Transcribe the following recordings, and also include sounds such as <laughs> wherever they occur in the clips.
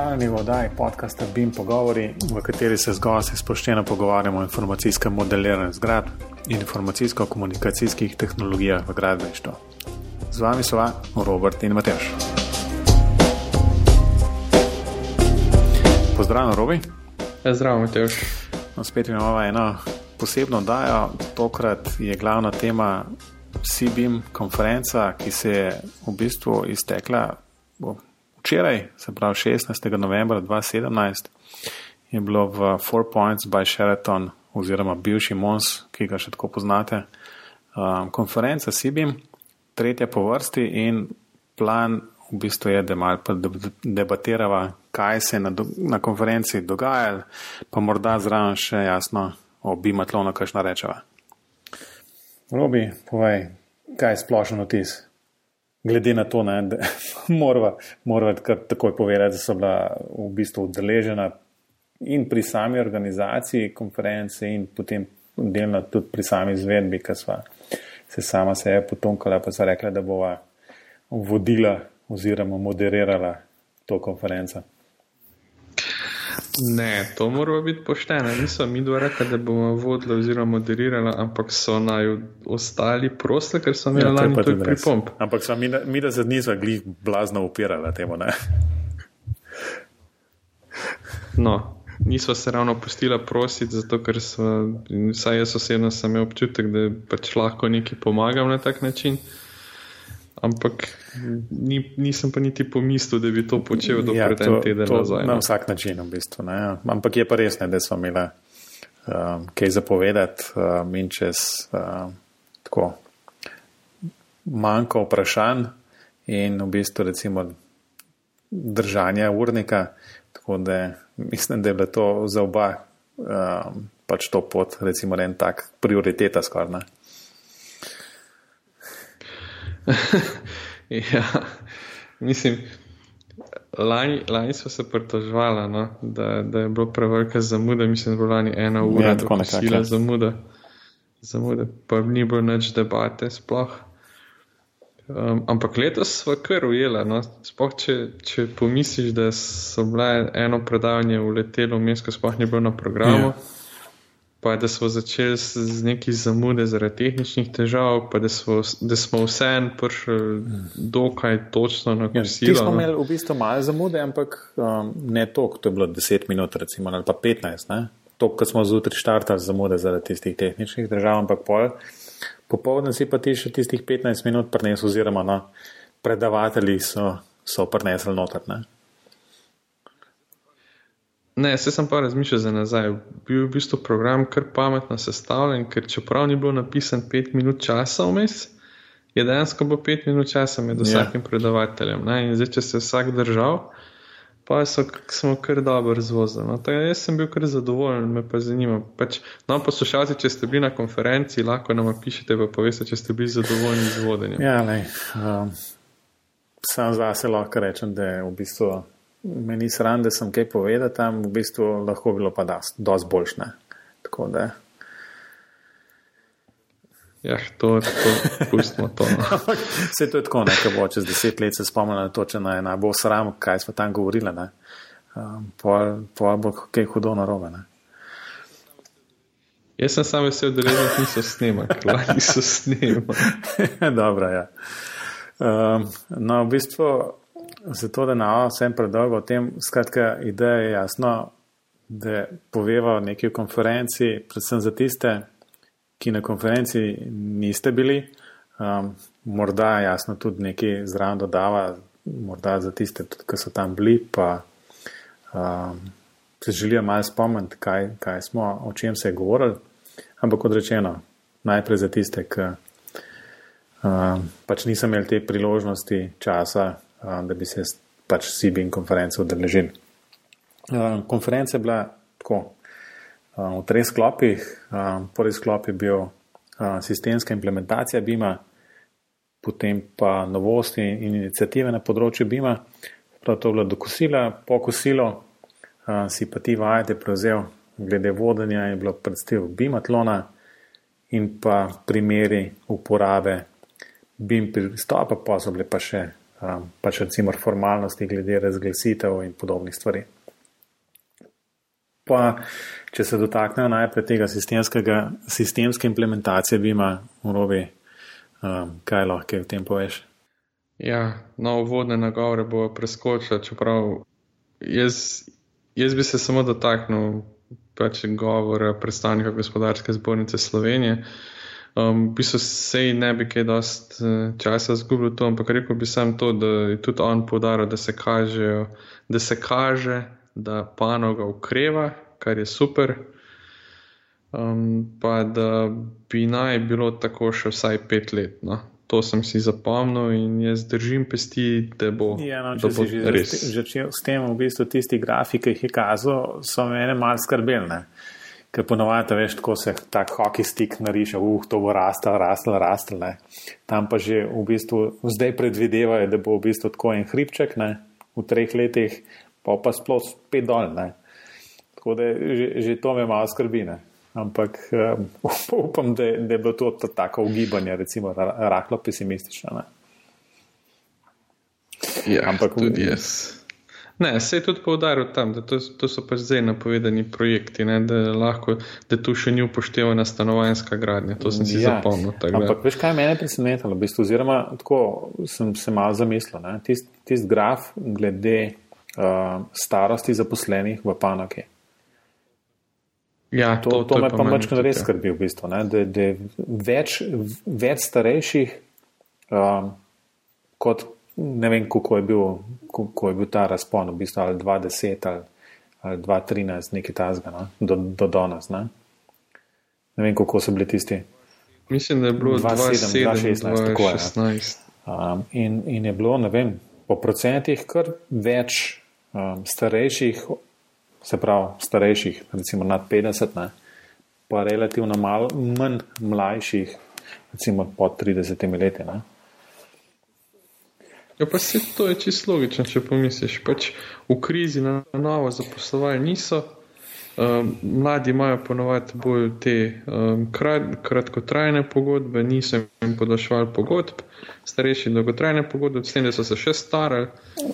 Pozdravljeni v oddaji podcasta BIM Pogovori, v kateri se z gosti sproščeno pogovarjamo o informacijskem modeliranju zgradb in informacijsko-komunikacijskih tehnologijah v gradbeništvu. Z vami so Robert in Matjaš. Pozdravljen, Robi. Zdravo, Matjaš. No, spet imamo eno posebno oddajo, tokrat je glavna tema CBIM konferenca, ki se je v bistvu iztekla včeraj, se pravi 16. novembra 2017, je bilo v Four Points by Sheraton, oziroma bivši Mons, ki ga še tako poznate, um, konferenca CBIM, tretja po vrsti in plan v bistvu je, da malo debatirava, kaj se je na, na konferenci dogajalo, pa morda zraven še jasno o bimatlonu, kaj šna rečeva. Robi, povej, kaj je splošen otis? Glede na to, ne, da <laughs> moramo kar takoj povedati, da so bila v bistvu udeležena in pri sami organizaciji konference, in potem delno tudi pri sami izvedbi, ki smo se sama sebi potomkala, pa so rekla, da bova vodila oziroma moderirala to konferenco. Ne, to mora biti pošteno. Niso mi dva rekla, da bomo vodili oziroma moderirali, ampak so naj ostali prosli, ker so imeli ja, lani tudi pripomp. Ampak so mi, mi da se nismo glih blazno upirali temu, ne? No, niso se ravno pustila prositi, zato ker so, vsaj jaz osebno sem imel občutek, da pač lahko nekaj pomagam na tak način. Ampak ni, nisem pa niti pomislil, da bi to počel do ja, en teden nazaj. Na vsak način, v bistvu. Ne. Ampak je pa res, ne, da smo imeli um, kaj zapovedati um, in čez um, tako manjko vprašanj in v bistvu recimo držanja urnika. Tako da mislim, da je bilo to za oba um, pač to pot, recimo en tak prioriteta skoraj. <laughs> ja, mislim, lani, lani smo se pritožvali, no, da, da je bilo prevelika zamuda. Mislim, da je bilo lani ena ura, ja, tako nekako. Sila zamuda, zamuda, pa ni bilo nič debate sploh. Um, ampak letos smo kar ujeli. No? Sploh, če, če pomisliš, da so bile eno predavanje uletelo v mesto, sploh ni bilo na programu. Ja pa da smo začeli z neki zamude zaradi tehničnih težav, pa da smo, da smo vseeno prišli dokaj točno na kraj. Mi smo imeli v bistvu malo zamude, ampak um, ne toliko, to je bilo 10 minut, recimo, ali pa 15. To, kar smo zjutraj štartali zamude zaradi tistih tehničnih težav, ampak pol. Popovdne si pa ti še tistih 15 minut prenesel, oziroma no, predavatelji so, so prenesli noter. Ne? Ne, se sem pa razmišljal za nazaj. Bil je v bistvu program kar pametno sestavljen, ker čeprav ni bilo napisan pet minut časa vmes, je dejansko bilo pet minut časa med ja. vsakim yeah. predavateljem. Ne? In zdaj, če se vsak držal, pa so, smo kar dobro razvozili. No? Jaz sem bil kar zadovoljen, me pa zanima. Pač, no, poslušalci, če ste bili na konferenci, lahko nam pišete, pa poveste, če ste bili zadovoljni z vodenjem. Ja, ne. Um, sam zase lahko rečem, da je v bistvu meni sram, da sem kaj povedal tam, v bistvu lahko bilo pa dosti boljšne. Tako da. Ja, to, to, pustimo to. No. <laughs> Vse to je tako, nekaj bo čez deset let se spomnila to, če naj ne bo sram, kaj smo tam govorili. Um, pol, pol bo kaj hudo narobe. Ne? Jaz sem sam vesel, da res niso snimali, ker niso snimali. <laughs> Dobro, ja. Um, no, v bistvu zato, da na vsem predolgo o tem, skratka, ideja je jasno, da poveva nekaj o konferenci, predvsem za tiste, ki na konferenci niste bili, um, morda jasno tudi nekaj zraven dodava, morda za tiste, tudi, ki so tam bili, pa um, se želijo malo spomniti, kaj, kaj smo, o čem se je govorili. Ampak kot rečeno, najprej za tiste, ki um, pač niso imeli te priložnosti, časa, da bi se pač CBN konference udeležili. Konferenca je bila tako v treh sklopih. Prvi sklop je bil sistemska implementacija BIMA, potem pa novosti in inicijative na področju BIMA. Prav to je bilo dokosilo, po kosilo si pa ti vajete prevzel glede vodenja in bilo predstav BIMA tlona in pa primeri uporabe BIM pristopa, pa so bile pa še pač recimo formalnosti glede razglasitev in podobnih stvari. Pa, če se dotaknejo najprej tega sistemske implementacije, bi ima v robi, um, kaj lahko v tem poveš? Ja, no, uvodne nagovore bo preskočila, čeprav jaz, jaz bi se samo dotaknil pač govora predstavnika gospodarske zbornice Slovenije. Um, v bistvu sej ne bi kaj dost uh, časa zgubil to, ampak rekel bi sam to, da je tudi on podaril, da se kaže, da se kaže, da panoga ukreva, kar je super. Um, pa da bi naj bilo tako še vsaj pet let. No? To sem si zapomnil in jaz držim pesti, da bo, ja, no, da bo že res. Že s tem, v bistvu, tisti grafiki, ki jih je kazal, so mene mal skrbelne. Ker ponovadi, veš, tako se ta hockey stick nariše, uh, to bo rastel, rastel, rastel. Ne. Tam pa že v bistvu zdaj predvidevajo, da bo v bistvu tako en hribček ne, v treh letih, pa pa sploh spet dol. Ne. Tako da že, že to me malo skrbi. Ne. Ampak um, <laughs> upam, da, da je bilo to tako ugibanje, recimo, rahlo pesimistično. Ne? Ja, ampak tudi jaz. Ne, se je tudi povdaril tam, da to, to so pač zdaj napovedani projekti, ne, da, lahko, da tu še ni upoštevana stanovanjska gradnja. To sem si ja, zapomnil. Ampak veš, kaj me je presenetilo? V bistvu, oziroma, tako sem se malo zamislil. Tisti tist graf glede uh, starosti zaposlenih v panoki. Ja, to, to, to, to me pa mačka res skrbi, v bistvu, da je več, več starejših, um, kot ne vem, kako je bil, kako je bil ta razpon, v bistvu, ali 20 ali, ali 2013, nekaj tasga, no? do, do danes. Ne? ne vem, kako so bili tisti. Mislim, da je bilo 2016, tako je. Um, in, in je bilo, ne vem, po procentih kar več um, starejših se pravi starejših, recimo nad 50, ne, pa relativno malo manj mlajših, recimo pod 30 leti. Ne. Ja, pa se to je čisto logično, če pomisliš. Pač v krizi na novo zaposlovanje niso. Um, mladi imajo ponovadi bolj te um, krat, kratkotrajne pogodbe, niso jim podaljševali pogodb, starejši dolgotrajne pogodbe, s tem, da so se še starali.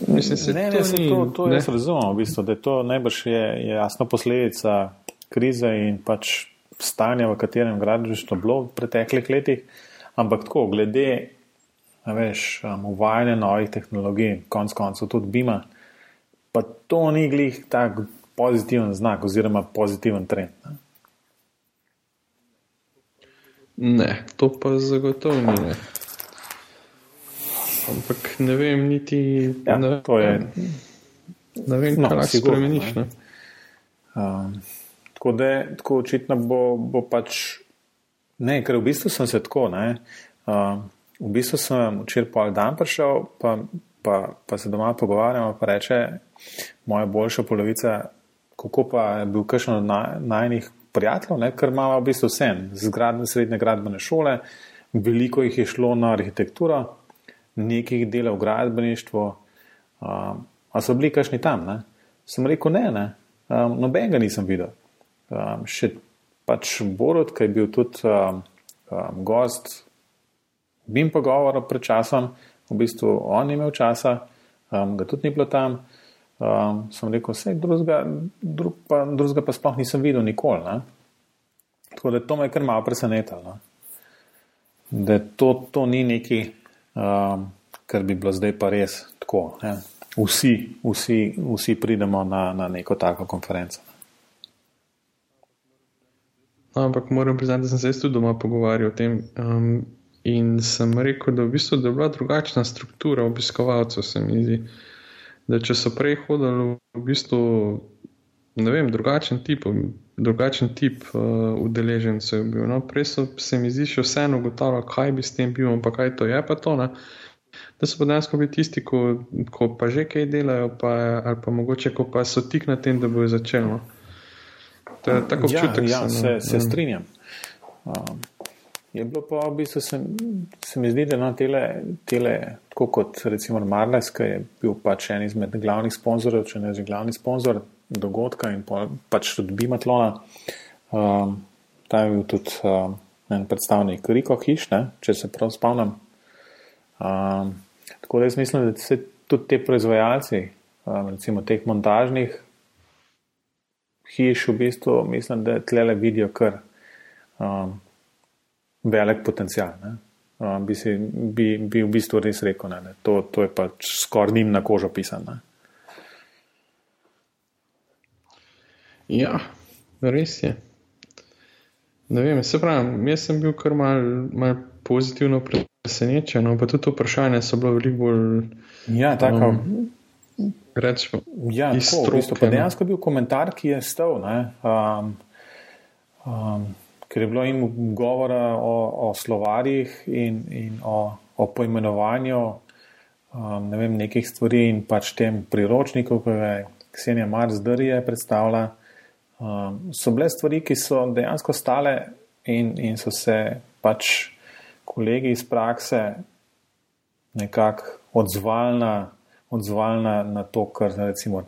Mislim, se ne, to, ne, ni, to, to ne. jaz razumem, v bistvu, da je to najbrž je, je jasno posledica krize in pač stanja, v katerem gradbištvo bilo v preteklih letih, ampak tako, glede veš, um, uvajanja novih tehnologij, konc koncev tudi bima, pa to ni glih tak pozitiven znak oziroma pozitiven trend. Ne, ne to pa zagotovo ni. Ne. Ampak ne vem, niti ja, ne, to je. Ne vem, no, kaj lahko spremeniš. Ne. Um, tako da, tako očitno bo, bo pač. Ne, ker v bistvu sem se tako. Ne, um, v bistvu sem včeraj pol dan prišel, pa, pa, pa se doma pogovarjamo, pa reče moja boljša polovica, kako pa je bil kakšen od najnih prijateljev, ne, ker imamo v bistvu vse, zgradne srednje gradbene šole, veliko jih je šlo na arhitekturo, nekih dela v gradbeništvu, um, a so bili kakšni tam. Ne. Sem rekel, ne, ne, um, nobenega nisem videl. Um, še pač Borod, ki je bil tudi um, um, gost, bi jim pogovoril pred časom, v bistvu on imel časa, um, ga tudi ni bilo tam. Um, sem rekel, vse drugega, drug pa, drugega pa sploh nisem videl nikoli. Ne? Tako da to me je kar malo presenetilo. Da to, to ni nekaj, um, kar bi bilo zdaj pa res tako. Ne? Vsi, vsi, vsi pridemo na, na neko tako konferenco. No, ampak moram priznati, da sem se tudi doma pogovarjal o tem. Um, in sem rekel, da, v bistvu, da je bila drugačna struktura obiskovalcev, se mi zdi da če so prej hodili v bistvu, ne vem, drugačen tip, drugačen tip uh, udeležencev bil. No, prej so se mi zdi še vseeno ugotavljali, kaj bi s tem bil, pa kaj to je, pa to ne. Da so pa danes bili tisti, ko, ko pa že kaj delajo, pa, ali pa mogoče, ko pa so tik na tem, da bojo začeli. No. To je tako ja, občutek. Ja, se, se strinjam. Um, Je bilo pa v bistvu, se, se mi zdi, da na tele, tele tako kot recimo Marles, ki je bil pač en izmed glavnih sponzorjev, če ne že glavni sponzor dogodka in pa, pač tudi Bimatlona, um, ta je bil tudi um, en predstavnik Riko Hiš, ne, če se prav spomnim. Um, tako da jaz mislim, da se tudi te proizvajalci, um, recimo teh montažnih hiš, v bistvu mislim, da tlele vidijo kar um, velik potencial. Um, bi, si, bi, bi v bistvu res rekel, da to, to je pač skoraj njim na kožo pisano. Ja, res je. Ne vem, se pravi, jaz sem bil kar mal, mal pozitivno presenečen, no, pa tudi to vprašanje so bilo veliko bolj. Ja, tako. Um, Rečemo, ja, tako, v bistvu, pa dejansko je bil komentar, ki je stal. Um, um, ker je bilo jim govora o, o slovarjih in, in o, o poimenovanju um, ne vem, nekih stvari in pač tem priročniku, ki ga je Ksenija Mars Drije predstavila um, so bile stvari, ki so dejansko stale in, in so se pač kolegi iz prakse nekako odzvali na, odzval na, na to, kar recimo.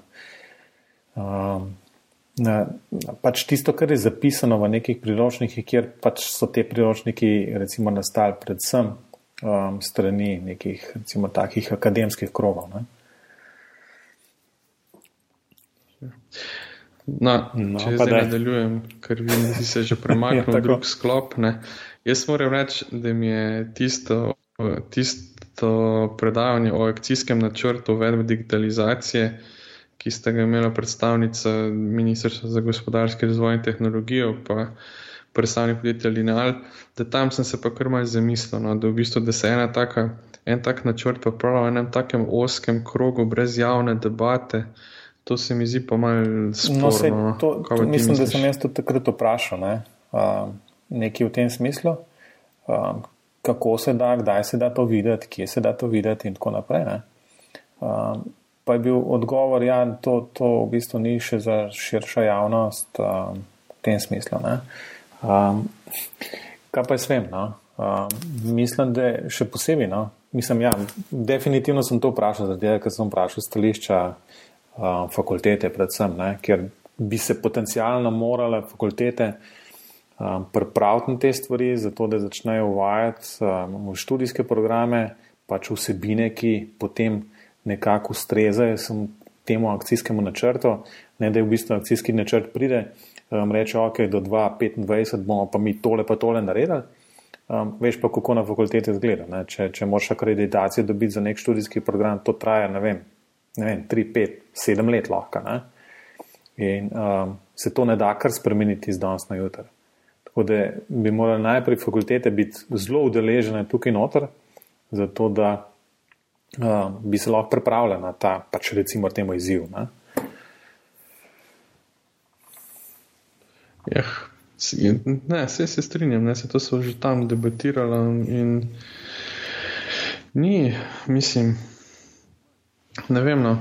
Um, pač tisto, kar je zapisano v nekih priročnikih, kjer pač so te priročniki, recimo, nastali predvsem um, strani nekih, recimo, takih akademskih krogov. No, no, če zdaj nadaljujem, ker vidim, da si se že <laughs> premaknil v drug sklop. Ne. Jaz moram reči, da mi je tisto, tisto predavanje o akcijskem načrtu uvedbe digitalizacije, ki ste ga imela predstavnica Ministrstva za gospodarski razvoj in tehnologijo, pa predstavnik podjetja Lineal, da tam sem se pa kar malce zamislil, no, da v bistvu, da se ena taka, en tak načrt pa prav v enem takem oskem krogu, brez javne debate. To se mi zdi pa malo sporno. No, sej, no. to, to, mislim, misliš? da sem jaz tudi takrat vprašal ne? uh, nekaj v tem smislu, uh, kako se da, kdaj se da to videti, kje se da to videti in tako naprej. Uh, pa je bil odgovor, da ja, to, to v bistvu ni še za širšo javnost uh, v tem smislu. Um, kaj pa jaz vem? No? Uh, mislim, da še posebej. No? Mislim, ja, definitivno sem to vprašal, zato ker sem vprašal stališča uh, fakultete, predvsem, ne, ker bi se potencialno morale fakultete um, pripraviti na te stvari, zato da začnejo uvajati um, v študijske programe pač vsebine, ki potem nekako ustrezajo temu akcijskemu načrtu, ne da je v bistvu akcijski načrt pride, um, reče, ok, do 2025 bomo pa mi tole pa tole naredili. Um, veš pa, kako na fakulteti izgleda. Če, če moraš akreditacijo dobiti za nek študijski program, to traja, ne vem, ne vem, tri, pet, sedem let lahko. Ne? In um, se to ne da kar spremeniti iz danes na jutro. Tako da bi morali najprej fakultete biti zelo udeležene tukaj noter, zato da um, bi se lahko pripravljali na ta, pač recimo, temu izziv. Ne? Ja, ne, vse se strinjam, ne, se to so že tam debatirali in ni, mislim. Ne vem, no.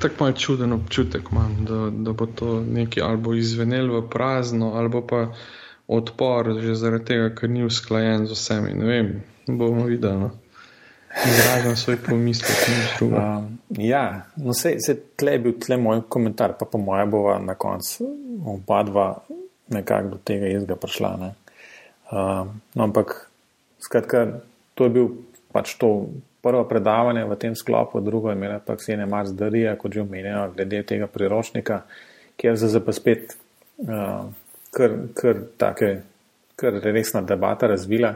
tako malo čuden občutek imam, da, da bo to nekaj ali bo izvenelo v prazno, ali pa odpor, že zaradi tega, ker ni usklajen z vsemi. Ne vem, bomo videli. No. Izražam svoj pomislek. Uh, ja, no, se, se tle je bil tle moj komentar, pa po mojem bova na koncu oba dva nekako do tega jezga prišla. Uh, no, ampak, skratka, to je bil pač to prvo predavanje v tem sklopu, drugo je imela pa Ksenija Mars Darija, kot že omenjeno, glede tega priročnika, kjer se pa spet uh, kar, kar, take, kar resna debata razvila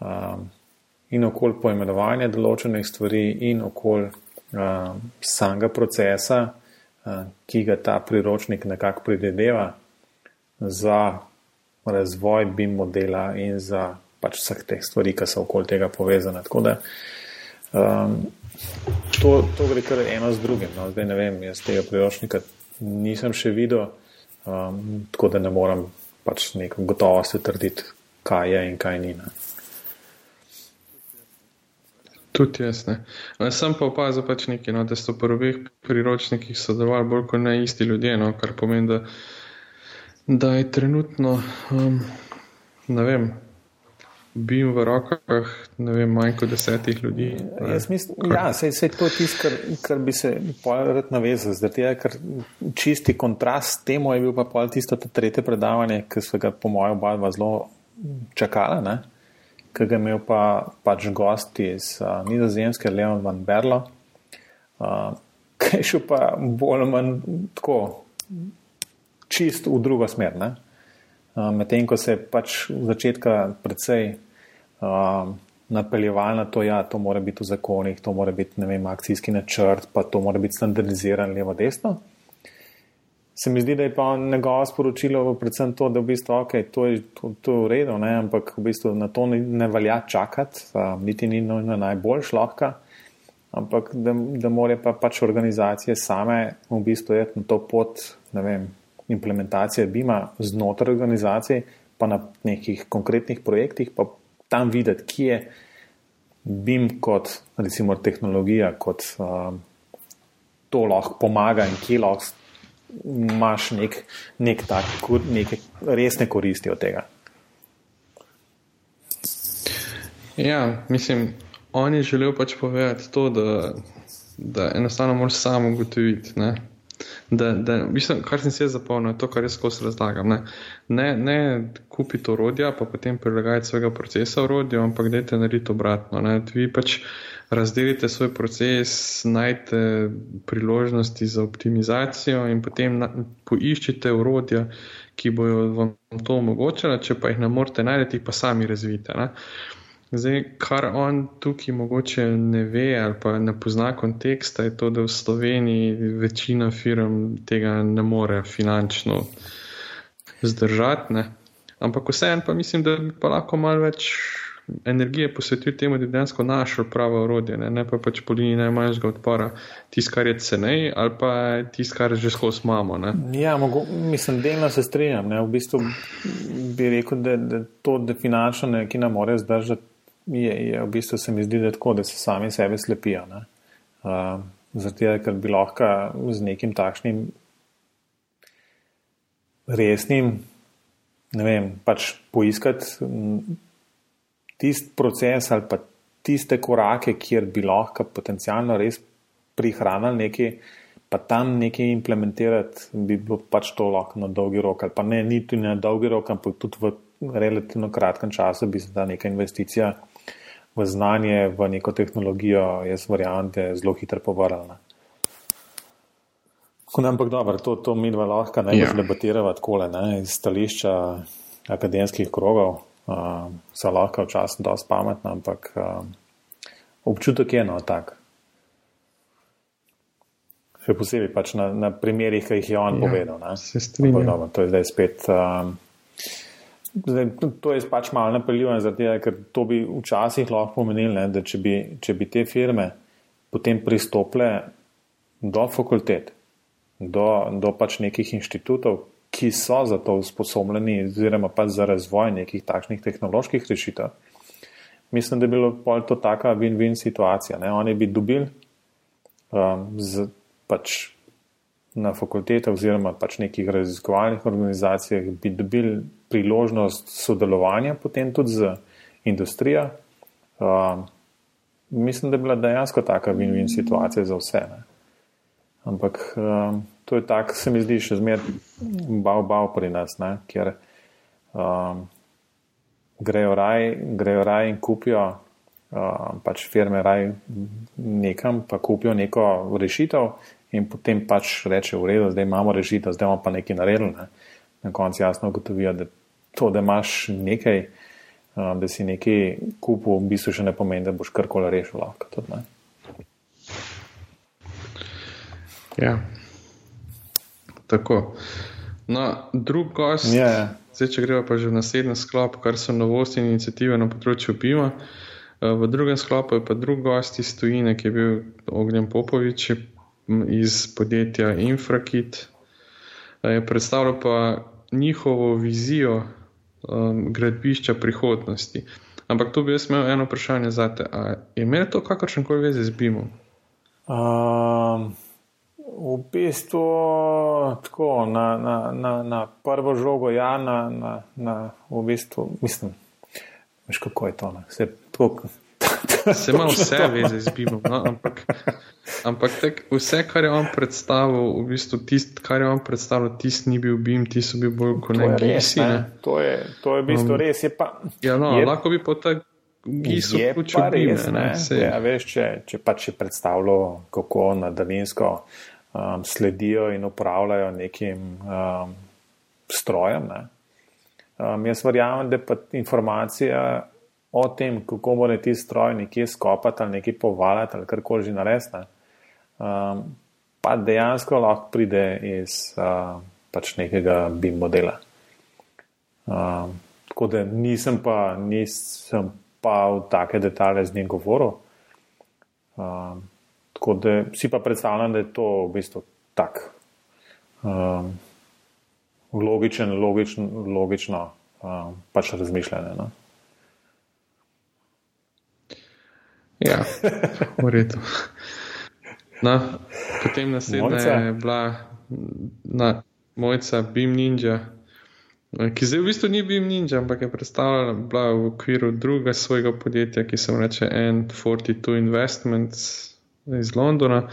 uh, in okoli poimenovanja določenih stvari in okoli uh, samega procesa, uh, ki ga ta priročnik nekako predvideva za razvoj BIM modela in za pač vseh teh stvari, ki so okoli tega povezane. Tako da Um, to, to gre kar eno z drugim. No. Zdaj ne vem, jaz tega priročnika nisem še videl, um, tako da ne morem pač neko gotovost trditi, kaj je in kaj ni. Ne. Tudi jaz ne. Jaz sem pa opazil pač nekaj, no, da so v prvih priročnikih sodelovali bolj kot ne isti ljudje, no, kar pomeni, da, da je trenutno, um, ne vem, bil v rokah, ne vem, manj kot desetih ljudi. Mislim, ja, sej, sej to je tisto, kar, kar bi se rad navezal. Zdaj, ker čisti kontrast temu je bil pa pol tisto tretje predavanje, ki so ga po mojem oba zelo čakala. Ne? Ki ga je imel pa, pač gosti iz uh, Nizozemske, Leon van Berlo, uh, ki je šel pa bolj ali manj tako čist v drugo smer. Uh, Medtem ko se je pač v začetku precej uh, napeljeval na to, da ja, to mora biti v zakonih, to mora biti vem, akcijski načrt, pa to mora biti standardiziran levo-desno se mi zdi, da je pa njegovo sporočilo predvsem to, da v bistvu, okay, to je to, to v redu, ne? ampak v bistvu na to ne, ne velja čakati, niti ni nujno najboljš lahka, ampak da, da morajo pa pač organizacije same v bistvu iti na to pot, ne vem, implementacije BIM-a znotraj organizacij, pa na nekih konkretnih projektih, pa tam videti, kje je BIM kot recimo tehnologija, kot uh, to lahko pomaga in kje lahko imaš nek, nek tak, neke resne koristi od tega. Ja, mislim, on je želel pač povedati to, da, da enostavno moraš samo ugotoviti. Da, da, mislim, kar sem si jaz zapomnil, je to, kar jaz skozi razlagam. Ne, ne, ne kupiti orodja, pa potem prilagajati svojega procesa orodju, ampak dajte narediti obratno. Ne. Vi pač razdelite svoj proces, najdete priložnosti za optimizacijo in potem na, poiščite urodja, ki bojo vam to omogočala, če pa jih ne morete najti, pa sami razvite. Ne. Zdaj, kar on tukaj mogoče ne ve ali pa ne pozna konteksta, je to, da v Sloveniji večina firm tega ne more finančno zdržati. Ne. Ampak vseeno pa mislim, da bi pa lahko malo več energije posvetil temu, da bi dejansko našel pravo orodje, ne, ne pa pač po liniji najmanjšega odpora, tisto, kar je cenej, ali pa tisto, kar že skozi imamo. Ne. Ja, mogo, mislim, delno se strinjam. Ne. V bistvu bi rekel, da, da to, da finančno neki nam morajo zdržati, je, je v bistvu se mi zdi, da tako, da se sami sebe slepijo. Uh, Zato, ker bi lahko z nekim takšnim resnim, ne vem, pač poiskati tisti proces ali pa tiste korake, kjer bi lahko potencialno res prihranili nekaj, pa tam nekaj implementirati, bi bilo pač to lahko na dolgi rok. Ali pa ne, niti na dolgi rok, ampak tudi v relativno kratkem času bi se ta neka investicija v znanje, v neko tehnologijo, jaz verjamem, da je zelo hitro povrljena. Ampak dobro, to, to mi dva lahko najbolj ja. debatiramo tako, iz stališča akademskih krogov uh, so lahko včasih dosti pametna, ampak uh, občutek je eno tak. Še posebej pač na, na primerih, ki jih je on ja, povedal. Se strinjam. Dobro, to je zdaj spet. Um, zdaj, to je pač malo napeljuje, ker to bi včasih lahko pomenilo, ne, da če bi, če bi te firme potem pristopile do fakultet, do, do pač nekih inštitutov, ki so za to usposobljeni, oziroma pa za razvoj nekih takšnih tehnoloških rešitev. Mislim, da bi bilo pol to taka win-win situacija. Ne? Oni bi dobili um, z, pač na fakultetah oziroma pač nekih raziskovalnih organizacijah, bi dobili priložnost sodelovanja potem tudi z industrijo. Um, mislim, da bi bila dejansko taka win-win situacija za vse. Ne? Ampak um, to je tako, se mi zdi, še zmeraj bav, bav pri nas, ne? ker um, grejo, raj, grejo raj in kupijo um, pač firme raj nekam, pa kupijo neko rešitev in potem pač reče v redu, zdaj imamo rešitev, zdaj imamo pa nekaj naredili. Ne? Na koncu jasno ugotovijo, da to, da imaš nekaj, um, da si nekaj kupil, v bistvu še ne pomeni, da boš karkoli rešil. Lahko, tudi, ja. Tako. No, drug gost, yeah. Ja. zdaj, če gremo pa že v naslednji sklop, kar so novosti in inicijative na področju PIMA. Eh, v drugem sklopu je pa drug gost iz Tujine, ki je bil Ognjen Popovič iz podjetja Infrakit. Je predstavljal pa njihovo vizijo um, gradbišča prihodnosti. Ampak tu bi jaz imel eno vprašanje za te. Je imel to kakršen koli veze z BIM-om? Um. V bistvu tako, na, na, na, na prvo žogo, ja, na, na, na v bistvu, mislim, veš kako je to. Se, tako, <laughs> Se ima vse veze z Bibom, no? ampak, ampak tek, vse, kar je on predstavil, v bistvu tist, kar je on predstavil, tisti ni bil Bim, ti so bili bolj kot neki gesi. To je, to je v bistvu um, res. Je pa, ja, no, je, lahko bi potem je pa res, ne, ne, ja, veš, če, če pač je predstavljalo, kako na daljinsko um, sledijo in upravljajo nekim um, strojem. Ne. Um, jaz verjamem, da pa informacija o tem, kako bo ti stroj nekje skopati ali nekje povalati ali karkoli že naresne, um, pa dejansko lahko pride iz uh, pač nekega BIM modela. Um, tako da nisem pa, nisem pa v take detalje z njim govoril. Um, tako da si pa predstavljam, da je to v bistvu tak um, logičen, logičen, logično um, pač razmišljanje. No? Ja, v redu. No, potem naslednja je bila na mojca Beam Ninja, ki zdaj v bistvu ni Beam Ninja, ampak je predstavljala v okviru druga svojega podjetja, ki se imenuje N42 Investments. Iz Londona,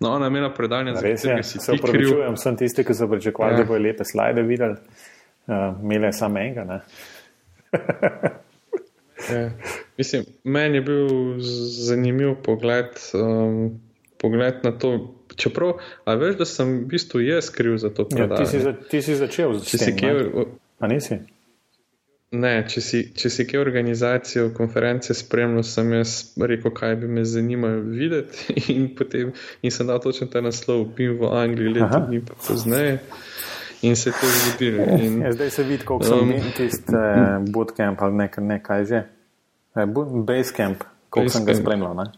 no, ona je imela predanje za vse, ki se upravičujem. Sem tisti, ki so pričakovali, ja. da bo lepe slide videli, uh, imele samo enega. Ja. <laughs> Mislim, meni je bil zanimiv pogled, um, pogled na to. Čeprav, a veš, da sem v bistvu jaz kriv za to predavanje. Ja, ti, si za, ti si začel z tem. A nisi? Ne, če si, če si kaj organizacijo konference spremljal, sem jaz rekel, kaj bi me zanimalo videti <laughs> in, potem, in sem dal točno ta naslov, bim v Angliji leto dni pozneje in se to zgodilo. In, ja, zdaj se vidi, so um, tisti eh, bootcamp ali nekaj, nekaj že. Eh, Basecamp, koliko sem ga spremljal. Ne?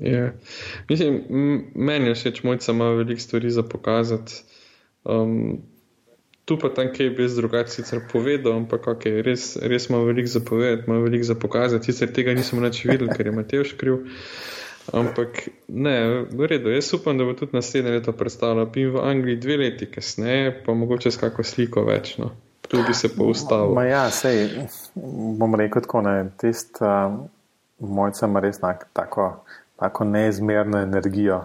Ja. Mislim, meni je všeč, mojca ima veliko stvari za pokazati. Um, tu pa tam, kaj bi jaz drugače sicer povedal, ampak okay, res, res ima veliko za povedati, ima veliko za pokazati. Sicer tega nisem več videl, ker je Matej škril. Ampak ne, v redu, jaz upam, da bo tudi naslednje leto predstavljal PIN v Angliji, dve leti kasneje, pa mogoče s kakšno sliko več. No. Tu bi se pa ustavil. Ma ja, sej, bom rekel tako, da tist uh, mojca ima res nak, tako, tako neizmerno energijo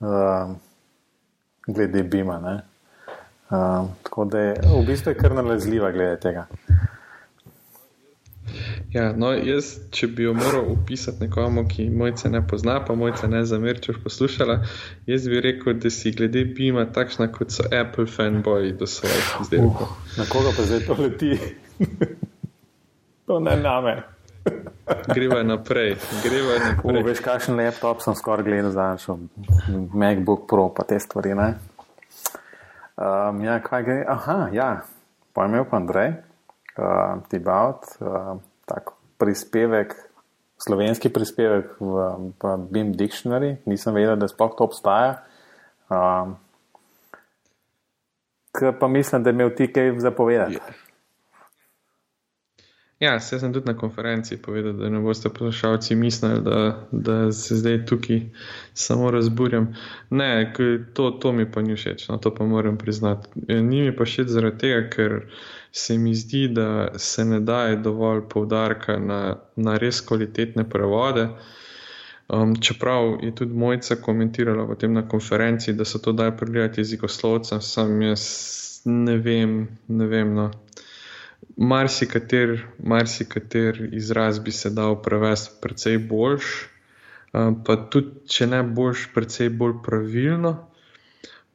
uh, glede Bima. Uh, tako da je v bistvu kar nalezljiva glede tega. Ja, no, jaz, če bi jo moral opisati nekomu, ki mojce ne pozna, pa mojce ne zameri, če boš poslušala, jaz bi rekel, da si glede Bima takšna, kot so Apple fanboyi do svojih izdelkov. Uh, na koga pa zdaj to leti? to ne name. greva naprej, greva naprej. Uh, veš, kakšen laptop sem skoraj gledal za našo MacBook Pro, pa te stvari, ne? Um, ja, kaj gre? Aha, ja, pojmev pa Andrej, uh, Tibaut. Uh, tak prispevek, slovenski prispevek v, v BIM Dictionary, nisem vedel, da sploh to obstaja. Um, pa mislim, da je imel ti kaj zapovedati. Ja, ja se sem tudi na konferenci povedal, da ne boste poslušalci mislili, da, da se zdaj tukaj samo razburjam. Ne, to, to mi pa ni všeč, no, to pa moram priznati. Ni mi pa všeč zaradi tega, ker se mi zdi, da se ne daje dovolj poudarka na, na res kvalitetne prevode. Um, čeprav je tudi Mojca komentirala potem na konferenci, da so to daj pregledati jezikoslovcem, sam jaz ne vem, ne vem. No. Marsikater, marsikater izraz bi se dal prevesti precej boljš, um, pa tudi, če ne boljš, precej bolj pravilno.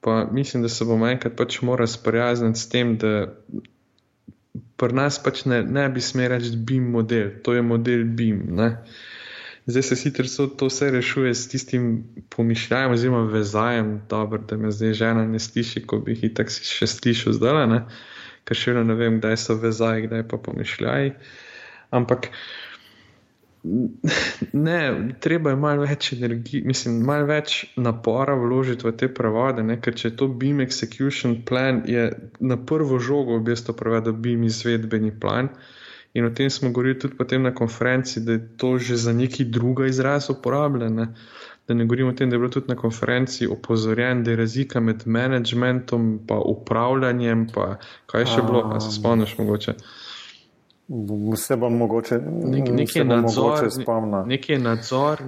Pa mislim, da se bomo enkrat pač morali sprijazniti s tem, da pri nas pač ne, ne bi smel reči BIM model, to je model BIM. Ne? Zdaj se sicer to vse rešuje s tistim pomišljajem, oziroma vezajem, dobro, da me zdaj žena ne sliši, ko bi jih tako še slišal zdaj, ker še vedno ne vem, kdaj so vezaji, kdaj pa pomišljaji. Ampak ne, treba je malo več energije, mislim, malo več napora vložiti v te prevode, ne? ker če je to BIM execution plan, je na prvo žogo v bistvu prevedel BIM izvedbeni plan. In o tem smo govorili tudi potem na konferenci, da je to že za neki druga izraz uporabljeno. Da ne govorimo o tem, da je bilo tudi na konferenci opozorjen, da je razlika med managementom in upravljanjem, pa kaj še bilo, pa se spomniš mogoče. Vse bom mogoče, Nek, nekaj bom nadzor, mogoče spomnil. Nekaj nadzor,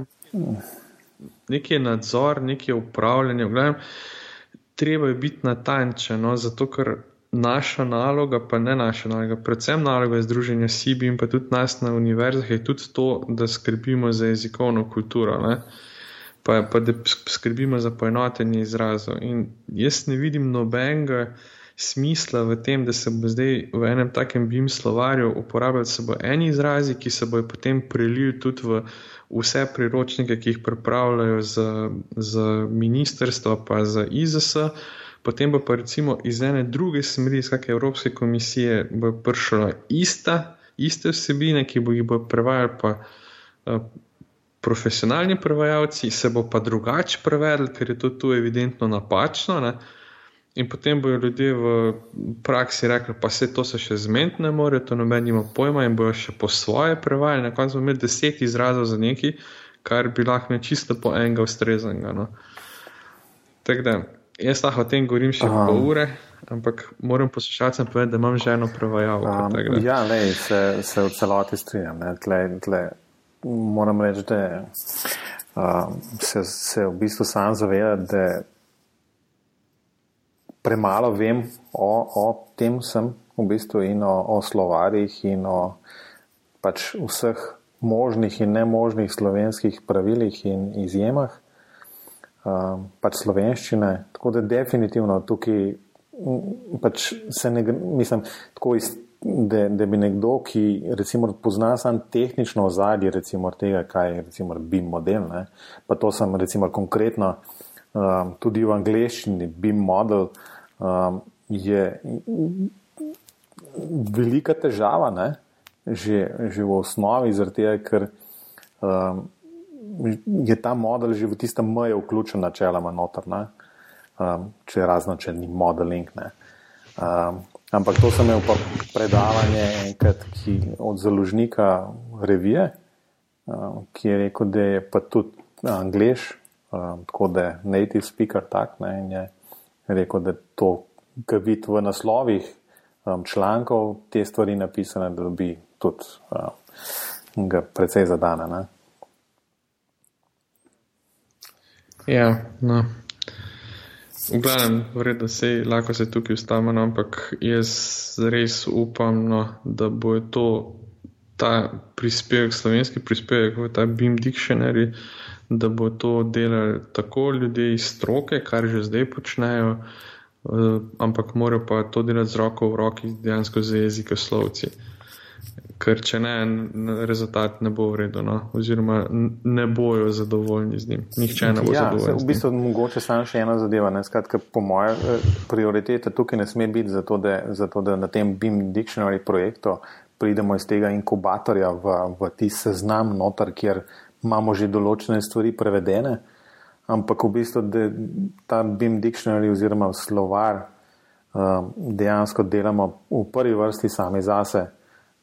nekaj nadzor, nekaj upravljanje. Gledam, treba je biti natančen, no, zato ker naša naloga, pa ne naša naloga, predvsem naloga Združenja SIBI in pa tudi nas na univerzah je tudi to, da skrbimo za jezikovno kulturo. Ne? Pa, pa da skrbimo za poenotenje izrazov. In jaz ne vidim nobenega smisla v tem, da se bo zdaj v enem takem BIM slovarju uporabljali samo eni izrazi, ki se bojo potem prelili tudi v vse priročnike, ki jih pripravljajo za, za ministrstvo, pa za IZS potem pa recimo iz ene druge smeri, iz kakšne Evropske komisije, bo prišla ista, iste vsebine, ki bo jih bo prevajali pa uh, profesionalni prevajalci, se bo pa drugače prevedli, ker je to tu evidentno napačno. Ne? In potem bojo ljudje v praksi rekli, pa se to se še zmeniti ne more, to noben ima pojma in bojo še po svoje prevajali. Na koncu bomo imeli deset izrazov za neki, kar bi lahko ne čisto po enega ustreznega. No. Tako da, Jaz lahko o tem govorim še um, pol ure, ampak moram poslušati, povedati, da imam že eno prevajalko. Um, ja, ne, se, se v celoti strinjam. Moram reči, da um, se, se v bistvu sam zavedam, da premalo vem o, o tem sem v bistvu in o, o slovarjih in o pač vseh možnih in nemožnih slovenskih pravilih in izjemah uh, pač slovenščine. Tako da definitivno tukaj pač se ne, mislim, tako iz, da, da bi nekdo, ki recimo pozna samo tehnično ozadje recimo tega, kaj je recimo BIM model, ne, pa to sem recimo konkretno um, tudi v angleščini BIM model um, je velika težava, ne, že, že v osnovi, zaradi tega, ker um, je ta model že v tistem meju vključen načeloma noter, um, če razno, če ni modeling. Um, ampak to sem imel pa predavanje enkrat ki, od založnika revije, um, ki je rekel, da je pa tudi angliš, um, tako da je native speaker tak ne, in je rekel, da to, kar vidi v naslovih um, člankov, te stvari napisane, da bi tudi um, ga precej zadane. Ne. Ja, no. V glavnem, vredno se je, lahko se tukaj ustavimo, no, ampak jaz res upam, no, da bo to ta prispevek, slovenski prispevek v ta BIM Dictionary, da bo to delali tako ljudje iz stroke, kar že zdaj počnejo, uh, ampak morajo pa to delati z roko v roki, dejansko z jezikoslovci ker če ne, rezultat ne bo vredno, no? oziroma ne bojo zadovoljni z njim. Nihče ne bo ja, zadovoljen. V bistvu mogoče samo še ena zadeva. Skratka, po moje eh, prioritete tukaj ne sme biti zato, da, zato, da na tem BIM Dictionary projektu pridemo iz tega inkubatorja v, v tisti seznam notar, kjer imamo že določene stvari prevedene, ampak v bistvu ta BIM Dictionary oziroma slovar um, dejansko delamo v prvi vrsti sami zase.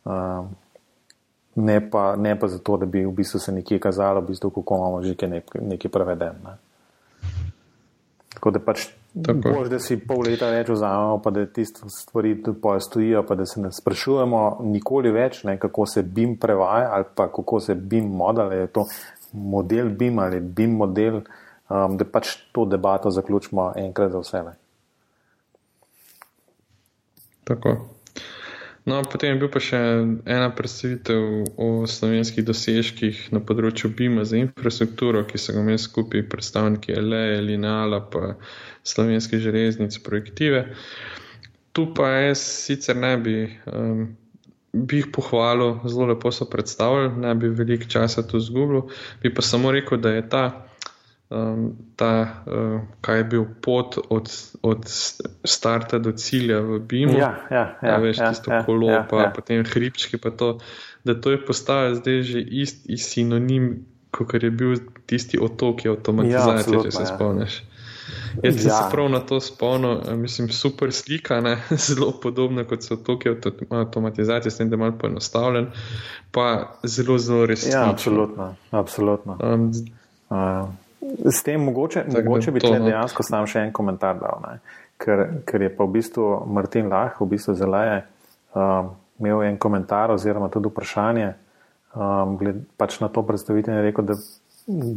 Ehm, ne, pa, ne pa zato, da bi v bistvu se nekje kazalo, v bistvu, kako imamo že nekaj preveden. Ne. Tako da pač bolj, da si pol leta več vzamemo, pa da tiste stvari postojijo, pa da se ne sprašujemo nikoli več, ne, kako se BIM prevaja ali pa kako se BIM model, je to model BIM ali BIM model, um, da pač to debato zaključimo enkrat za vse. Tako. No, potem je bil pa še ena predstavitev o slovenskih dosežkih na področju BIM-a za infrastrukturo, ki so ga imeli skupaj predstavniki LE, Lineala, pa slovenske železnice, projektive. Tu pa jaz sicer ne bi, um, bi jih pohvalil, zelo lepo so predstavili, ne bi veliko časa tu zgubil, bi pa samo rekel, da je ta um, ta, uh, kaj je bil pot od, od starta do cilja v BIM-u. Ja, ja, ja, veš, ja, tisto ja, kolo, ja, pa ja. potem hribčki, pa to, da to je postajalo zdaj že isti sinonim, kot je bil tisti otok avtomatizacije, ja, če se ja. spomniš. Jaz sem ja. se prav na to spomnil, mislim, super slika, ne? <laughs> zelo podobna kot so otoki avtomatizacije, s tem, da je malo poenostavljen, pa zelo, zelo resnično. Ja, absolutno. absolutno. Um, uh. S tem mogoče, mogoče bi tle no. dejansko sam še en komentar dal, ker, ker je pa v bistvu Martin Lah, v bistvu zelo je um, imel en komentar oziroma tudi vprašanje um, gled, pač na to predstavitev in rekel, da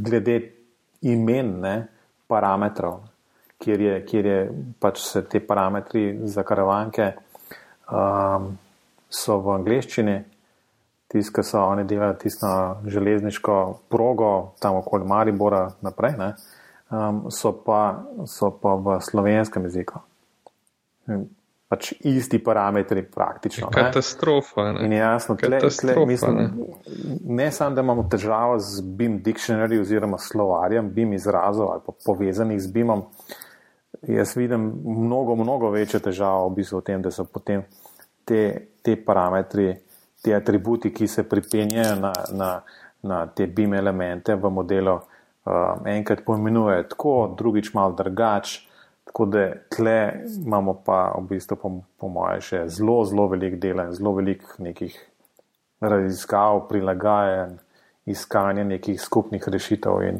glede imen, ne, parametrov, kjer, je, kjer je pač se te parametri za karavanke um, so v angleščini. Tisti, ki so oni delali tisto železniško progo, tam okoli Maribora naprej, um, so, pa, so pa v slovenskem jeziku pač isti parametri, praktično. Katastrofa. Ne, ne jasno, Katastrofa, tle, tle, mislim, ne. ne samo, da imamo težavo z BIM dictionary oziroma slovarjem, BIM izrazov ali povezanih z BIM-om. Jaz vidim mnogo, mnogo večje težave v bistvu v tem, da so potem te, te parametri, te atributi, ki se pripenjajo na, na, na te BIM elemente v modelu, uh, enkrat pojmenujejo tako, drugič malo drugače. Tako da tle imamo pa v bistvu, po, po mojem, še zelo, zelo velik dela in zelo velik nekih raziskav, prilagajanj, iskanja nekih skupnih rešitev. In,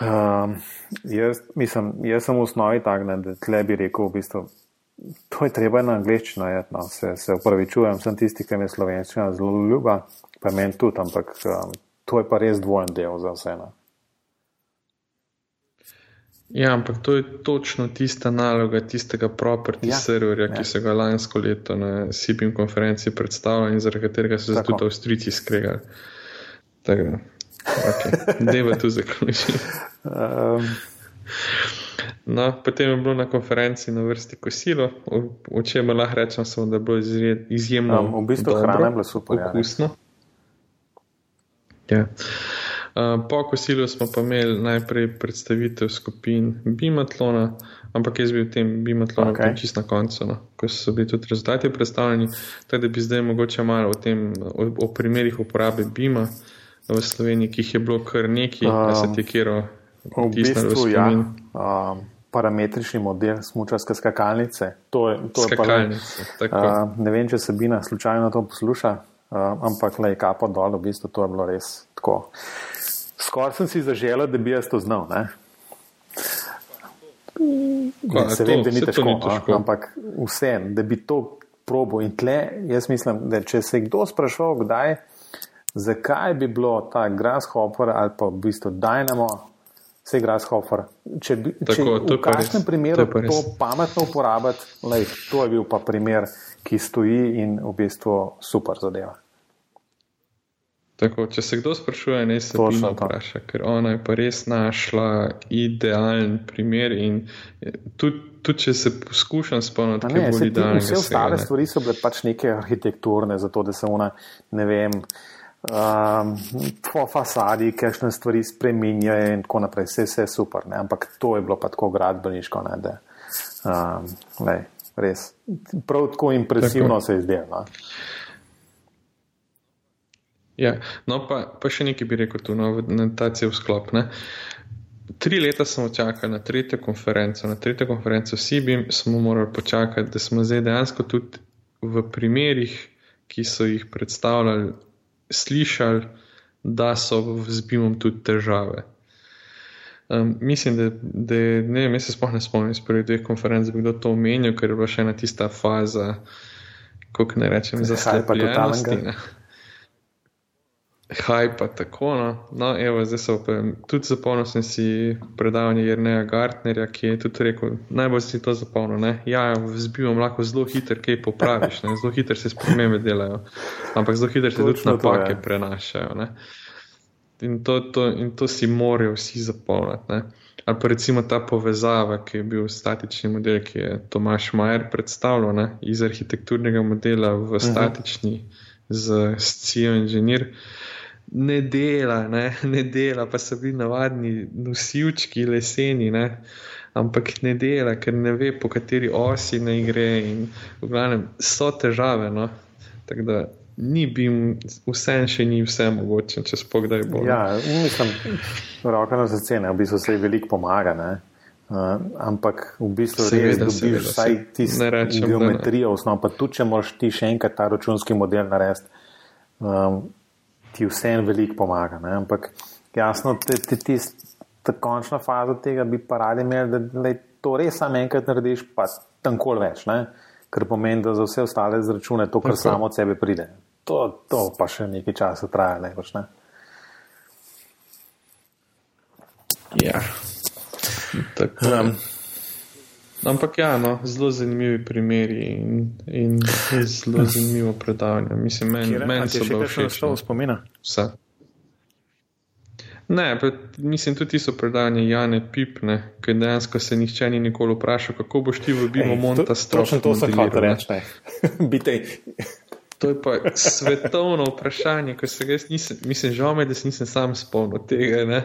um, jaz, mislim, jaz sem v osnovi tak, ne, da tle bi rekel, v bistvu, to je treba na angliščino, no, se, se upravičujem, sem tisti, ki mi je slovenščina zelo ljuba, pa meni tudi, ampak um, to je pa res dvojen del za vse. Ne. Ja, ampak to je točno tista naloga tistega property ja, serverja, ja. ki so ga lansko leto na SIPIM konferenci predstavili in zaradi katerega so se tudi Avstrijci skregali. Tako da, okay. deva tu zaključiti. <laughs> Um. No, potem je bilo na konferenci na vrsti kosilo, o, o čem lahko rečem, samo, da je bilo izjemno. Um, v bistvu hrana je bila super. Ja, okusno. Ja. Eh, po kosilu smo pa imeli najprej predstavitev skupin Bimatlona, ampak jaz bi v tem Bimatlonu okay. čist na koncu, no, ko so bili tudi rezultati predstavljeni. Tako da bi zdaj mogoče malo o tem, o, o primerih uporabe Bima v Sloveniji, ki jih je bilo kar nekaj, da um, se ti kjero vtisnili v spomin. Ja, um, Parametrični model smočarske skakalnice. To je, to skakalnice, je pa, uh, ne vem, če se Bina slučajno to posluša, uh, ampak le kapo dol, v bistvu to je bilo res tako. Skoraj sem si zaželel, da bi jaz to znal. Ne? Ne, se vem, da ni težko, ni težko. ampak vse, da bi to probo in tle, jaz mislim, da če se kdo sprašval, kdaj, zakaj bi bilo ta Grasshopper ali pa v bistvu Dynamo, vse Grasshopper, če bi tako, če v kakšnem primeru to, to pametno uporabiti, lej, to je bil pa primer, ki stoji in v bistvu super zadeva. Tako, če se kdo sprašuje, ne se Bina vpraša, ker ona je pa res našla idealen primer. Tudi tud, če se poskušam spomniti, kaj bo idealno. Vse ostale stvari so bile pač neke arhitekturne, zato da se ona, ne vem, um, po fasadi, kakšne stvari spreminjajo in tako naprej. Vse, vse je super, ne? ampak to je bilo pa tako gradbeniško, ne, da um, lej, res. Prav tako impresivno tako. se je zdelo. No? Ja, no, pa, pa še nekaj bi rekel tu, no, ta cel sklop. Ne. Tri leta smo čakali na tretjo konferenco, na tretjo konferenco SIBIM smo morali počakati, da smo zdaj dejansko tudi v primerih, ki so jih predstavljali, slišali, da so z BIM-om tudi težave. Um, mislim, da, da ne vem, jaz se sploh ne spomnim iz prvih dveh konferenc, da bi kdo to omenil, ker je bila še ena tista faza, kako ne rečem, zaslepljenosti. Haj pa tako. No, no evo, zdaj so pa tudi zapolnil sem si predavanje Jrneja Gartnerja, ki je tudi rekel, najbolj si to zapolnil. Ne? Ja, zbivam lahko zelo hiter, kaj popraviš, ne? zelo hiter se spremembe delajo, ampak zelo hiter se tudi napake prenašajo. Ne? In to, to, in to si morajo vsi zapolniti. Ali pa recimo ta povezava, ki je bil statični model, ki je Tomaš Majer predstavljal ne? iz arhitekturnega modela v mhm. statični uh -huh. z CEO inženir ne dela, ne, <laughs> ne dela, pa so bili navadni nosilčki leseni, ne, ampak ne dela, ker ne ve, po kateri osi naj gre. In v glavnem so težave. No. Tako da ni bil, vse še ni vse mogoče, če spogledaj bo. Ja, mislim, roka na zacene, v bistvu se je veliko pomaga. Ne. Uh, ampak v bistvu seveda, res dobiš vsaj tisto geometrijo, osnov, pa tudi če moraš ti še enkrat ta računski model narediti. Um, ti vseeno veliko pomaga. Ne? Ampak jasno, ta končna faza tega bi pa radi imeli, da, da to res samo enkrat narediš, pa tam kol več, ne? kar pomeni, da za vse ostale zračune to, kar samo od sebe pride. To, to pa še nekaj časa traja, ne boš. Ja. Um, ampak ja, no, zelo zanimivi primeri in, in zelo <laughs> zanimivo predavanje. Mislim, meni men so bili všeč. Kaj no. še spomina? Vse. Ne, pa, mislim, tudi ti so predanje Jane Pipne, ker dejansko se nihče ni nikoli vprašal, kako boš ti v Bimo Monta strok. Točno to sem hotel reči. <laughs> Bitej. To je pa svetovno vprašanje, ko se jaz nisem, mislim, žal me, da se nisem sam spomnil tega. Ne?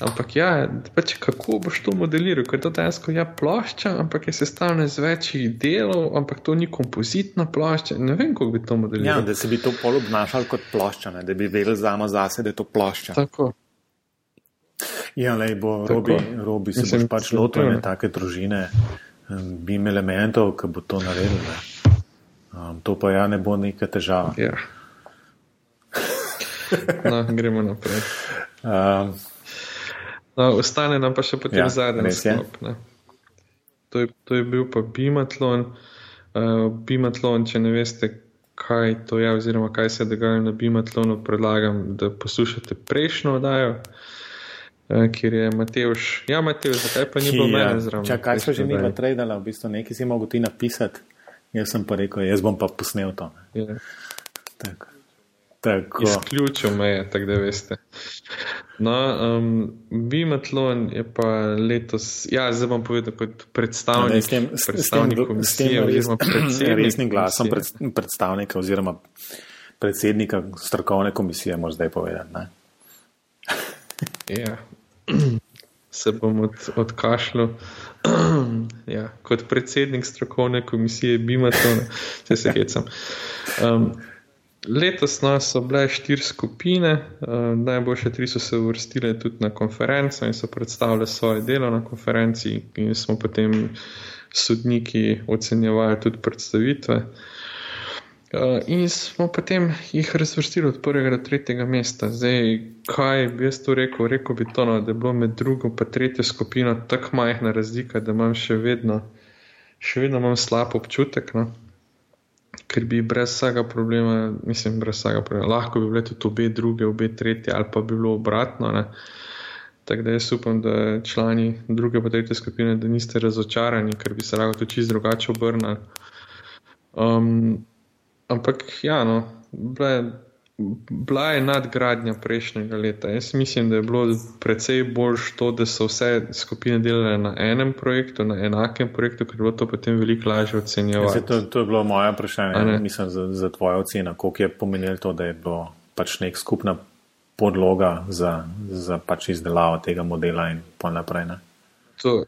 Ampak ja, pač kako boš to modeliral, ker to dejansko je ja, plošča, ampak je sestavljena iz večjih delov, ampak to ni kompozitna plošča. Ne vem, kako bi to modeliral. Ja, da se bi to pol obnašal kot plošča, ne? da bi vedel zamo zase, da je to plošča. Tako. Ja, le bo robi, robi se boš pač lotil ne take družine, bim elementov, ki bo to naredil. Um, to pa ja ne bo neka težava. Ja. No, gremo naprej. Um, no, ostane nam pa še potem ja, zadnji sklop. To, to je bil pa Bimatlon. Uh, Bimatlon, če ne veste, kaj to je, oziroma kaj se je dogajalo na Bimatlonu, predlagam, da poslušate prejšnjo oddajo. Uh, Ker je Mateoš, ja, Mateoš, zakaj pa ni bilo mene zraven? Čakaj, kaj so že mi natrajali, v bistvu nekaj si mogel ti napisati. Jaz sem pa rekel, jaz bom pa posnel to. Ja. Tako. Tako. Izključil me je, tako da veste. No, um, Bimatlon je pa letos, ja, zdaj bom povedal kot predstavnik, no, s tem, predstavnik s tem, komisije, oziroma <clears throat> predsednik. Resnim glasom pred, predstavnika oziroma predsednika strokovne komisije, moraš zdaj povedati. Ne? Ja, se bom od, odkašljal. <clears throat> ja, kot predsednik strokovne komisije Bimaton, če se hecam. Um, letos no, so bile štiri skupine, um, najboljše tri so se uvrstile tudi na konferenco in so predstavile svoje delo na konferenci, in smo potem sodniki ocenjevali tudi predstavitve. Uh, Uh, in smo potem jih razvrstili od prvega do tretjega mesta. Zdaj, kaj bi jaz to rekel? Rekl bi to, no, da je bilo med drugo in tretjo skupino tako majhna razlika, da imam še vedno, še vedno imam slab občutek. No? Ker bi brez vsega problema, mislim, brez vsega problema, lahko bi bile tudi obe druge, obe tretje, ali pa bi bilo obratno. Ne? Tako da jaz upam, da člani druge in tretje skupine, da niste razočarani, ker bi se lahko to čist drugače obrnili. Um, Ampak, ja, no, bila, bila je nadgradnja prejšnjega leta. Jaz mislim, da je bilo precej bolj to, da so vse skupine delale na enem projektu, na enakem projektu, ker je bilo to potem veliko lažje ocenjevati. To, to je bilo moje vprašanje, mislim, za, za tvojo oceno, koliko je pomenilo to, da je bilo pač nek skupna podloga za, za pač izdelavo tega modela in pa naprej. To,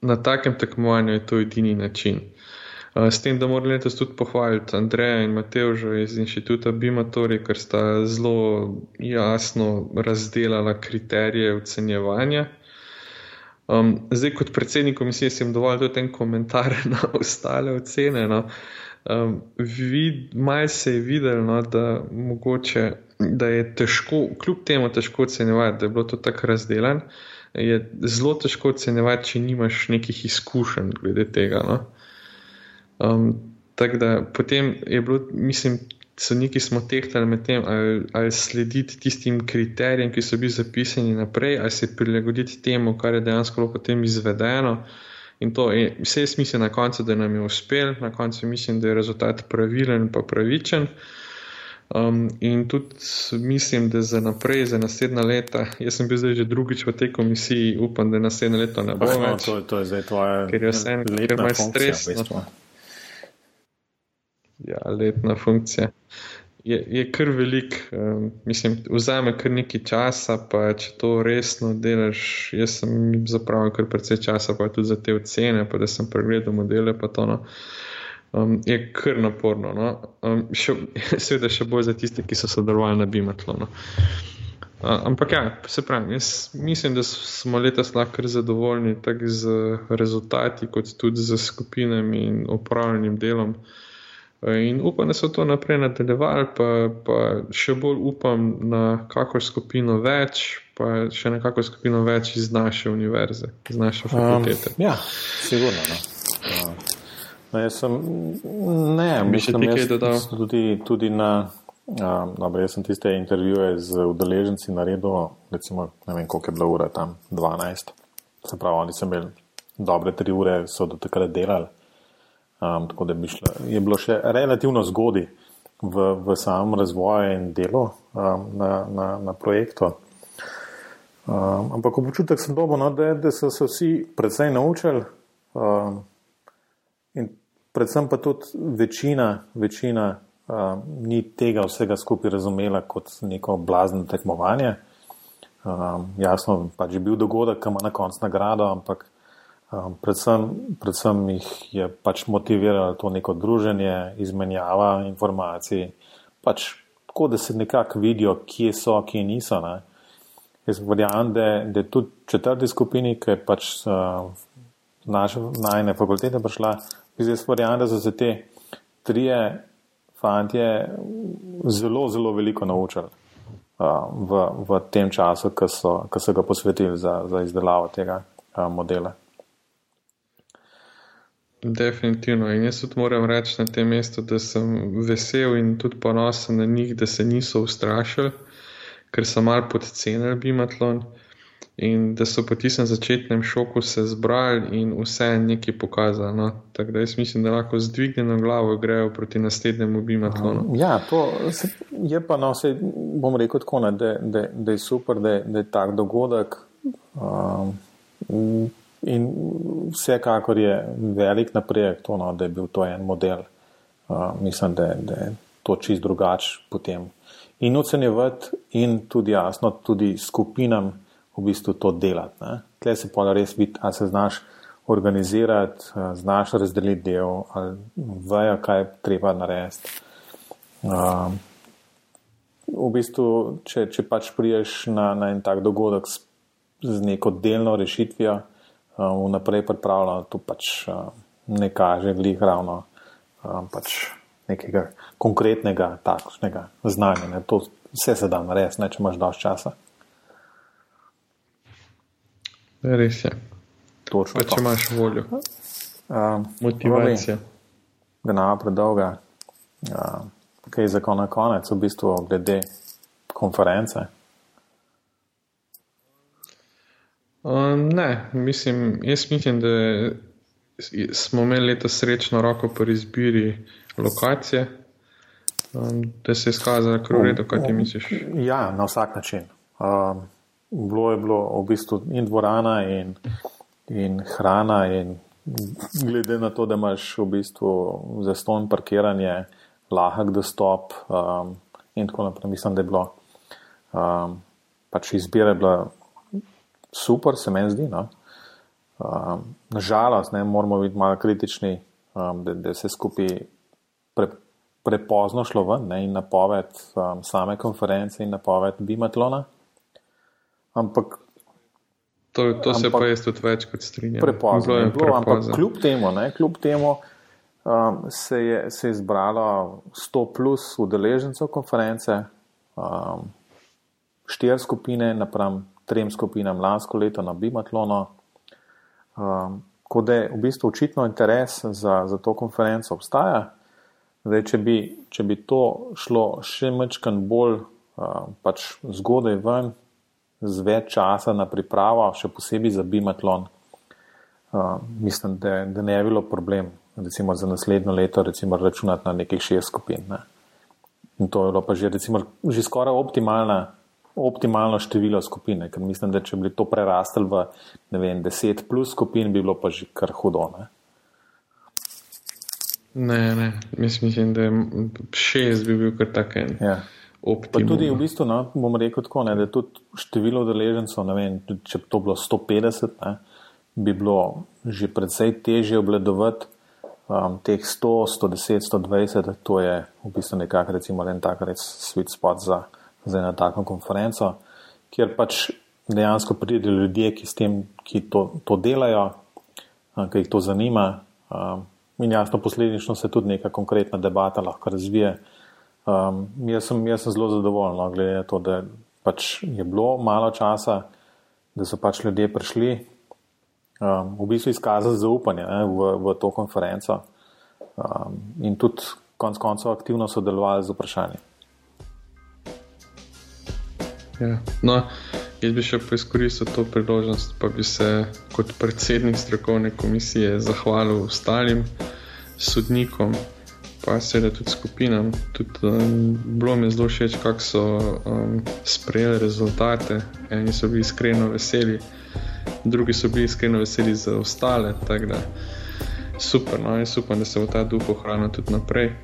na takem tekmovanju je to edini način. S tem, da moram letos tudi pohvaliti Andreja in Mateoža iz inštituta Bimatori, ker sta zelo jasno razdelala kriterije ocenjevanja. Um, zdaj, kot predsednik komisije, sem dovolj tudi en komentar <laughs> na ostale ocene. No. Um, vid, Maj se je videl, no, da, mogoče, da je težko, kljub temu težko ocenjevati, da je bilo to tako razdeljeno. Je zelo težko ocenjevati, če nimaš nekih izkušenj glede tega. No. Um, tako da potem je bilo, mislim, so neki smo tehtali med tem, ali, ali slediti tistim kriterijem, ki so bili zapisani naprej, ali se prilagoditi temu, kar je dejansko potem izvedeno. In to je vse smisel na koncu, da nam je uspel, na koncu mislim, da je rezultat pravilen in pravičen. Um, in tudi mislim, da za naprej, za naslednja leta, jaz sem bil zdaj že drugič v tej komisiji, upam, da naslednje leto ne bo no, več. To, to je zdaj tvoja, ker je vse en, ker imaš stres. V bistvu. Ja, letna funkcija. Je, je kar velik, um, mislim, vzame kar nekaj časa, pa če to resno delaš, jaz sem zapravil kar precej časa, pa tudi za te ocene, pa da sem pregledal modele, pa to no, um, je kar naporno. No. Um, še, <laughs> seveda še bolj za tiste, ki so sodelovali na Bimatlu. No. Uh, ampak ja, se pravi, jaz mislim, da smo letos lahko zadovoljni tako z rezultati, kot tudi z skupinami in upravljanjem delom. In upam, da so to naprej nadaljevali, pa, pa še bolj upam na kakor skupino več, pa še na kakor skupino več iz naše univerze, iz naše fakultete. Um, ja, sigurno. No. No, jaz sem, ne, mislim, da sem tudi, tudi na, uh, dobro, jaz sem tiste intervjuje z udeleženci naredil, recimo, ne vem, koliko je bila ura tam, 12. Se pravi, oni so imeli dobre tri ure, so do takrat delali. Um, tako da šla, je bilo še relativno zgodaj v, v samem razvoju in delu um, na, na, na projektu. Um, ampak občutek sem dobil, no, da, da so se vsi predvsej naučili. Um, in predvsem pa tudi večina, večina um, ni tega vsega skupaj razumela kot neko blazno tekmovanje. Um, jasno, pač je bil dogodek, ki ima na koncu nagrado, ampak um, predvsem, predvsem jih je pač motiviralo to neko druženje, izmenjava informacij, pač tako, da se nekako vidijo, kje so, kje niso. Ne. Jaz verjamem, da, da je tudi četrti skupini, ki je pač uh, naše najne fakultete prišla, jaz verjamem, da so se te trije fantje zelo, zelo veliko naučili uh, v, v tem času, ki so, so ga posvetili za, za izdelavo tega uh, modela. Definitivno. In jaz tudi moram reči na tem mestu, da sem vesel in tudi ponosen na njih, da se niso ustrašili ker so mal podcenili bimatlon in da so po tistem začetnem šoku se zbrali in vse nekaj pokazali. No? Tako da jaz mislim, da lahko z dvignjeno glavo grejo proti naslednjemu bimatlonu. Ja, to je pa, no, vse bom rekel tako, ne, da, da, da je super, da, da je tak dogodek. Um, In vsekakor je velik napredek, to, no, da je bil to en model. Uh, mislim, da, da je to čist drugače potem in ocenjevati, in tudi jasno, tudi skupinam v bistvu to delati. Tukaj se pa res vidi, ali se znaš organizirati, znaš razdeliti del, ali vejo, kaj treba narediti. Um, v bistvu, če, če pač priješ na, na en tak dogodek z, z neko delno rešitvijo, vnaprej pripravljeno, to pač um, ne kaže, glih ravno. Um, pač nekega konkretnega, takšnega znanja. Ne. To vse se da narediti, če imaš dovolj časa. Res je. Točno. Pa, če imaš voljo. Um, Motivacija. Da ne bo predolga. Um, kaj je za konec, v bistvu, glede konference? Um, ne, mislim, jaz mislim, da smo imeli letos srečno roko pri izbiri lokacije, um, da se je izkazalo, je v redu, kaj ti misliš? Ja, na vsak način. Um, bilo je bilo v bistvu in dvorana, in, in hrana, in glede na to, da imaš v bistvu za ston parkiranje, lahek dostop um, in tako naprej. Mislim, da je bilo um, pač izbira bila super, se meni zdi. No? Um, Nažalost, moramo biti malo kritični, um, da, da se skupaj pre, prepozno šlo ven ne, in napoved um, same konference in napoved Bimatlona. Ampak. To, to ampak, se pa jaz tudi več kot strinjam. Prepozno je bilo, ampak kljub temu, ne, kljub temu um, se, je, se je zbralo 100 plus udeležencev konference, um, štiri skupine napram trem skupinam lansko leto na Bimatlonu. Um, Ko da je v bistvu očitno interes za, za to konferenco obstaja, Zdaj, če, bi, če bi to šlo še mečkan bolj uh, pač zgodaj ven, z več časa na pripravo, še posebej za bimatlon, uh, mislim, da, da ne je bilo problem, recimo za naslednjo leto, recimo računati na nekih šest skupin. Ne. In to je bilo pa že, recimo, že skoraj optimalna, optimalno število skupine, ker mislim, da če bi to prerastel v, ne vem, deset plus skupin, bi bilo pa že kar hudo. Ne. Ne, ne, mislim, da je šest bi bil kar tak en. Ja. Tudi v bistvu, no, bom rekel tako, ne, da tudi število deležencev, če bi to bilo 150, ne, bi bilo že predvsej težje obledovati um, teh 100, 110, 120, to je v bistvu nekako recimo en tak res sweet spot za, za eno tako konferenco, kjer pač dejansko pridejo ljudje, ki, tem, ki to, to delajo, ki jih to zanima. In jasno, posledično se tudi neka konkretna debata lahko razvije. Um, jaz, sem, jaz sem zelo zadovoljen, no, glede na to, da pač je bilo malo časa, da so pač ljudje prišli um, v bistvu izkazati zaupanje ne, v, v to konferenco um, in tudi konec koncev aktivno sodelovali z vprašanjem. Ja. No, Jaz bi še poizkoristil to priložnost, pa bi se kot predsednik strokovne komisije zahvalil ostalim sodnikom, pa seveda tudi skupinam. Tudi, um, bilo mi je zelo všeč, kako so um, sprejeli rezultate. Eni so bili iskreno veseli, drugi so bili iskreno veseli za ostale. Super, no, jaz upam, da se bo ta duh ohranil tudi naprej.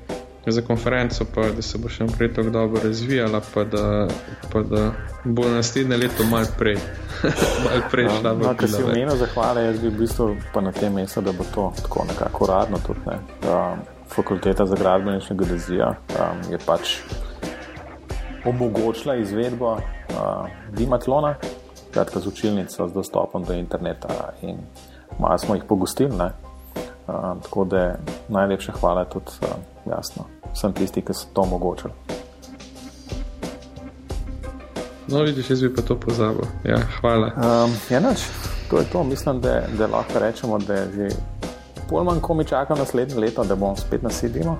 Za konferenco pa, da se bo še naprej tako dobro razvijala, pa da, pa da bo naslednje leto malo prej. <laughs> mal prej no, šla no, Če si omenil zahvale, jaz bi v bistvu pa na tem mestu, da bo to tako nekako uradno tudi. Ne. Um, fakulteta za gradbeništvo geodezija um, je pač omogočila izvedbo uh, Dimatlona, kratka z učilnico z dostopom do interneta in malo smo jih pogostili. Uh, tako da najlepša hvala tudi uh, jasno vsem tistim, ki so to omogočili. No, vidiš, jaz bi pa to pozabil. Ja, hvala. Um, enač, to je to. Mislim, da, da lahko rečemo, da je že pol manj, ko mi čaka naslednje leto, da bomo spet nasedili.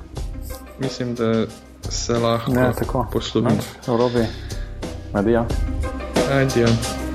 Mislim, da se lahko poslovimo. Robi, adijo. Adijo.